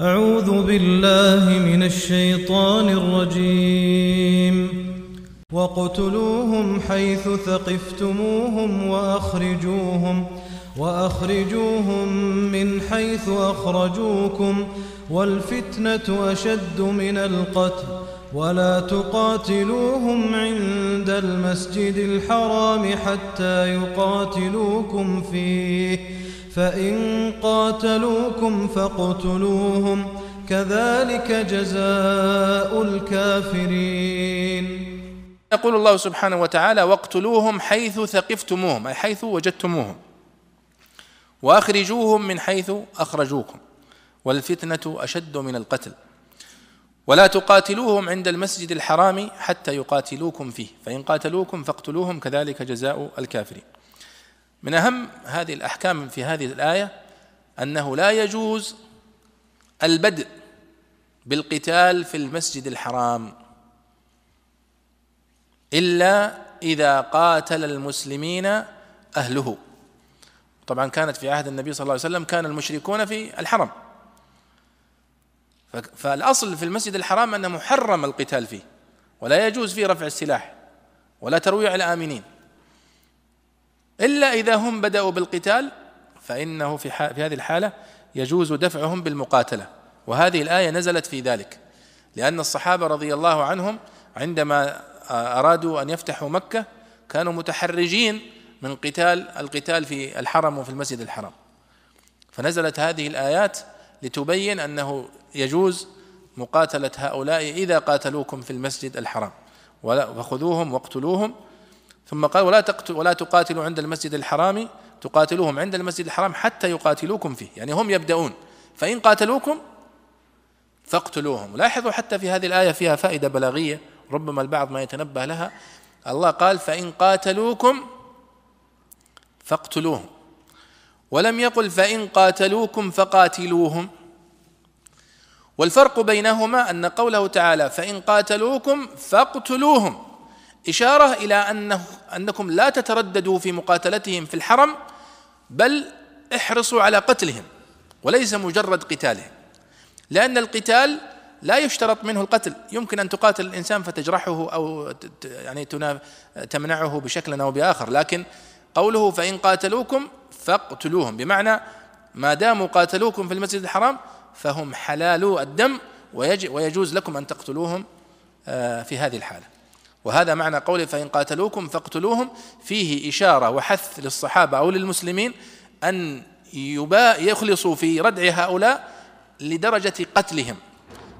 أعوذ بالله من الشيطان الرجيم. واقتلوهم حيث ثقفتموهم وأخرجوهم وأخرجوهم من حيث أخرجوكم والفتنة أشد من القتل. ولا تقاتلوهم عند المسجد الحرام حتى يقاتلوكم فيه. فإن قاتلوكم فاقتلوهم كذلك جزاء الكافرين. يقول الله سبحانه وتعالى واقتلوهم حيث ثقفتموهم أي حيث وجدتموهم. وأخرجوهم من حيث أخرجوكم. والفتنة أشد من القتل. ولا تقاتلوهم عند المسجد الحرام حتى يقاتلوكم فيه. فإن قاتلوكم فاقتلوهم كذلك جزاء الكافرين. من أهم هذه الأحكام في هذه الآية أنه لا يجوز البدء بالقتال في المسجد الحرام إلا إذا قاتل المسلمين أهله. طبعا كانت في عهد النبي صلى الله عليه وسلم كان المشركون في الحرم. فالأصل في المسجد الحرام انه محرم القتال فيه ولا يجوز فيه رفع السلاح ولا ترويع الآمنين. إلا إذا هم بدأوا بالقتال فإنه في, في هذه الحالة يجوز دفعهم بالمقاتلة. وهذه الآية نزلت في ذلك لأن الصحابة رضي الله عنهم عندما أرادوا أن يفتحوا مكة كانوا متحرجين من قتال القتال في الحرم وفي المسجد الحرام. فنزلت هذه الآيات لتبين أنه يجوز مقاتلة هؤلاء إذا قاتلوكم في المسجد الحرام. فخذوهم واقتلوهم ثم قال ولا تقتل ولا تقاتلوا عند المسجد الحرام تقاتلوهم عند المسجد الحرام حتى يقاتلوكم فيه يعني هم يبدأون فإن قاتلوكم فاقتلوهم. لاحظوا حتى في هذه الآية فيها فائدة بلاغية ربما البعض ما يتنبه لها. الله قال فإن قاتلوكم فاقتلوهم ولم يقل فإن قاتلوكم فقاتلوهم. والفرق بينهما أن قوله تعالى فإن قاتلوكم فاقتلوهم إشارة إلى أنه أنكم لا تترددوا في مقاتلتهم في الحرم بل احرصوا على قتلهم وليس مجرد قتالهم. لأن القتال لا يشترط منه القتل. يمكن أن تقاتل الإنسان فتجرحه أو يعني تمنعه بشكل أو بآخر لكن قوله فإن قاتلوكم فاقتلوهم. بمعنى ما داموا قاتلوكم في المسجد الحرام فهم حلال الدم ويجوز لكم أن تقتلوهم آه، في هذه الحالة. وهذا معنى قوله فإن قاتلوكم فاقتلوهم. فيه إشارة وحث للصحابة أو للمسلمين أن يخلصوا في ردع هؤلاء لدرجة قتلهم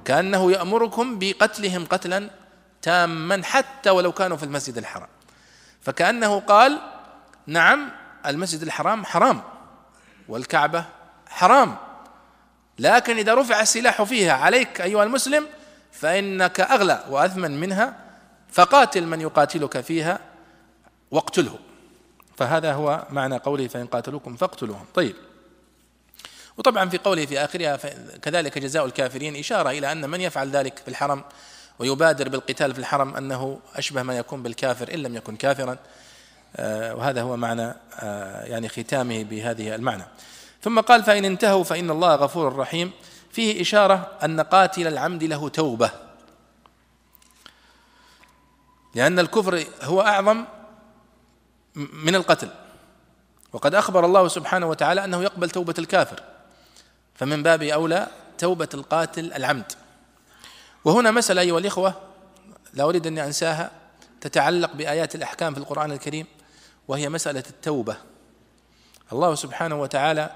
كأنه يأمركم بقتلهم قتلا تاما حتى ولو كانوا في المسجد الحرام. فكأنه قال نعم المسجد الحرام حرام والكعبة حرام لكن إذا رفع السلاح فيها عليك أيها المسلم فإنك أغلى وأثمن منها فقاتل من يقاتلك فيها واقتله. فهذا هو معنى قوله فإن قاتلوكم فاقتلوهم. طيب. وطبعا في قوله في آخرها كذلك جزاء الكافرين إشارة إلى أن من يفعل ذلك في الحرم ويبادر بالقتال في الحرم أنه أشبه ما يكون بالكافر إن لم يكن كافرا. آه، وهذا هو معنى آه، يعني ختامه بهذه المعنى. ثم قال فإن انتهوا فإن الله غفور رحيم. فيه إشارة أن قاتل العمد له توبة. لأن الكفر هو أعظم من القتل. وقد أخبر الله سبحانه وتعالى أنه يقبل توبة الكافر فمن باب أولى توبة القاتل العمد. وهنا مسألة أيها الإخوة لا أريد أن أنساها تتعلق بآيات الأحكام في القرآن الكريم وهي مسألة التوبة. الله سبحانه وتعالى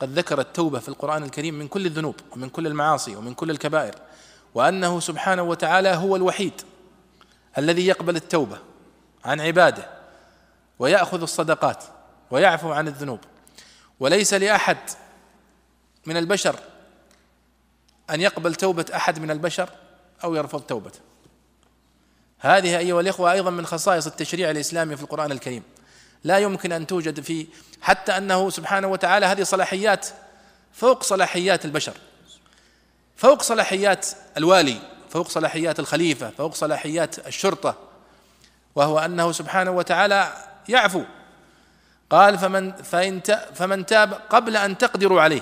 قد ذكر التوبة في القرآن الكريم من كل الذنوب ومن كل المعاصي ومن كل الكبائر وأنه سبحانه وتعالى هو الوحيد الذي يقبل التوبة عن عباده ويأخذ الصدقات ويعفو عن الذنوب. وليس لأحد من البشر أن يقبل توبة أحد من البشر أو يرفض توبته. هذه أيها الإخوة أيضا من خصائص التشريع الإسلامي في القرآن الكريم. لا يمكن أن توجد في حتى أنه سبحانه وتعالى هذه صلاحيات فوق صلاحيات البشر فوق صلاحيات الوالي فوق صلاحيات الخليفة فوق صلاحيات الشرطة وهو أنه سبحانه وتعالى يعفو. قال فمن فإن فمن تاب قبل أن تقدروا عليه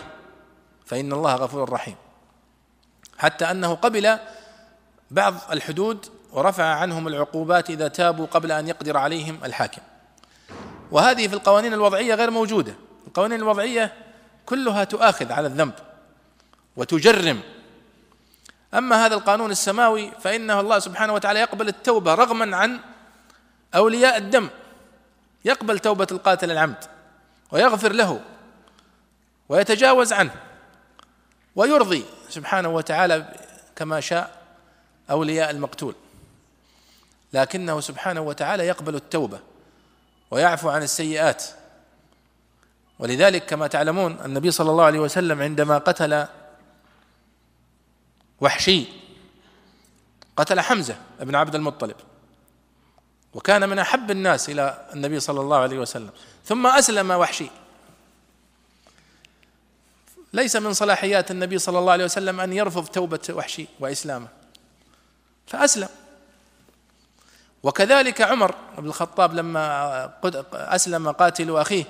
فإن الله غفور رحيم. حتى أنه قبل بعض الحدود ورفع عنهم العقوبات إذا تابوا قبل أن يقدر عليهم الحاكم. وهذه في القوانين الوضعية غير موجودة. القوانين الوضعية كلها تؤاخذ على الذنب وتجرم أما هذا القانون السماوي فإنه الله سبحانه وتعالى يقبل التوبة رغما عن أولياء الدم. يقبل توبة القاتل العمد ويغفر له ويتجاوز عنه ويرضي سبحانه وتعالى كما شاء أولياء المقتول. لكنه سبحانه وتعالى يقبل التوبة ويعفو عن السيئات. ولذلك كما تعلمون النبي صلى الله عليه وسلم عندما قتل وحشي. قتل حمزة بن عبد المطلب. وكان من أحب الناس إلى النبي صلى الله عليه وسلم. ثم أسلم وحشي. ليس من صلاحيات النبي صلى الله عليه وسلم أن يرفض توبة وحشي وإسلامه. فأسلم. وكذلك عمر بن الخطاب لما أسلم قاتل أخيه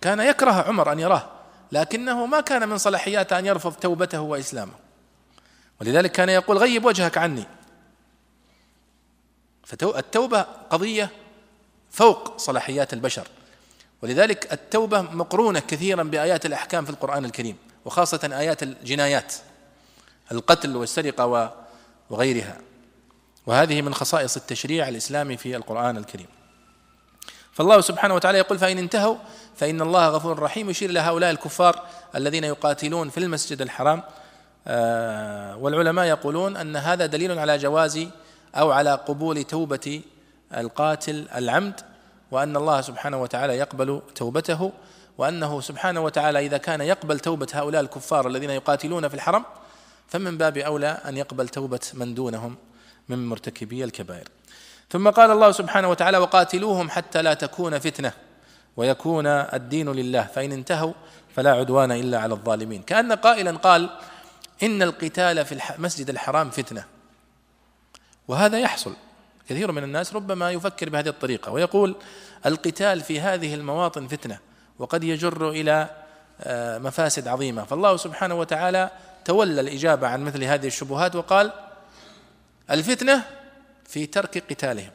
كان يكره عمر أن يراه لكنه ما كان من صلاحياته أن يرفض توبته وإسلامه. ولذلك كان يقول غيب وجهك عني. فالتوبه قضية فوق صلاحيات البشر. ولذلك التوبة مقرونة كثيرا بآيات الأحكام في القرآن الكريم وخاصة آيات الجنايات القتل والسرقة وغيرها. وهذه من خصائص التشريع الإسلامي في القرآن الكريم. فالله سبحانه وتعالى يقول فإن انتهوا فإن الله غفور رحيم. يشير إلى هؤلاء الكفار الذين يقاتلون في المسجد الحرام والعلماء يقولون أن هذا دليل على جواز أو على قبول توبة القاتل العمد وأن الله سبحانه وتعالى يقبل توبته وأنه سبحانه وتعالى إذا كان يقبل توبة هؤلاء الكفار الذين يقاتلون في الحرم فمن باب أولى أن يقبل توبة من دونهم من مرتكبي الكبائر. ثم قال الله سبحانه وتعالى وقاتلوهم حتى لا تكون فتنة ويكون الدين لله فإن انتهوا فلا عدوان إلا على الظالمين. كأن قائلا قال إن القتال في المسجد الحرام فتنة. وهذا يحصل. كثير من الناس ربما يفكر بهذه الطريقة ويقول القتال في هذه المواطن فتنة وقد يجر إلى آه، مفاسد عظيمة. فالله سبحانه وتعالى تولى الإجابة عن مثل هذه الشبهات وقال الفتنة في ترك قتالهم.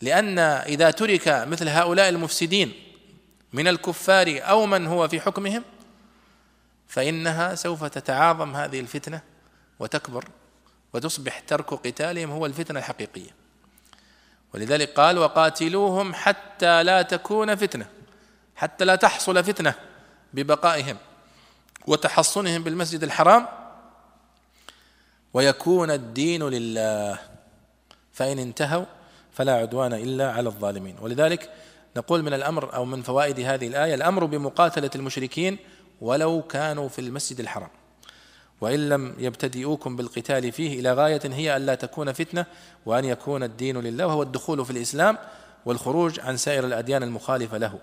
لأن إذا ترك مثل هؤلاء المفسدين من الكفار أو من هو في حكمهم فإنها سوف تتعاظم هذه الفتنة وتكبر وتصبح ترك قتالهم هو الفتنة الحقيقية. ولذلك قال وقاتلوهم حتى لا تكون فتنة حتى لا تحصل فتنة ببقائهم وتحصنهم بالمسجد الحرام ويكون الدين لله. فإن انتهوا فلا عدوان إلا على الظالمين. ولذلك نقول من الأمر أو من فوائد هذه الآية الأمر بمقاتلة المشركين ولو كانوا في المسجد الحرام. وإن لم يبتدئوكم بالقتال فيه إلى غاية هي ألا تكون فتنة وأن يكون الدين لله وهو الدخول في الإسلام والخروج عن سائر الأديان المخالفة له.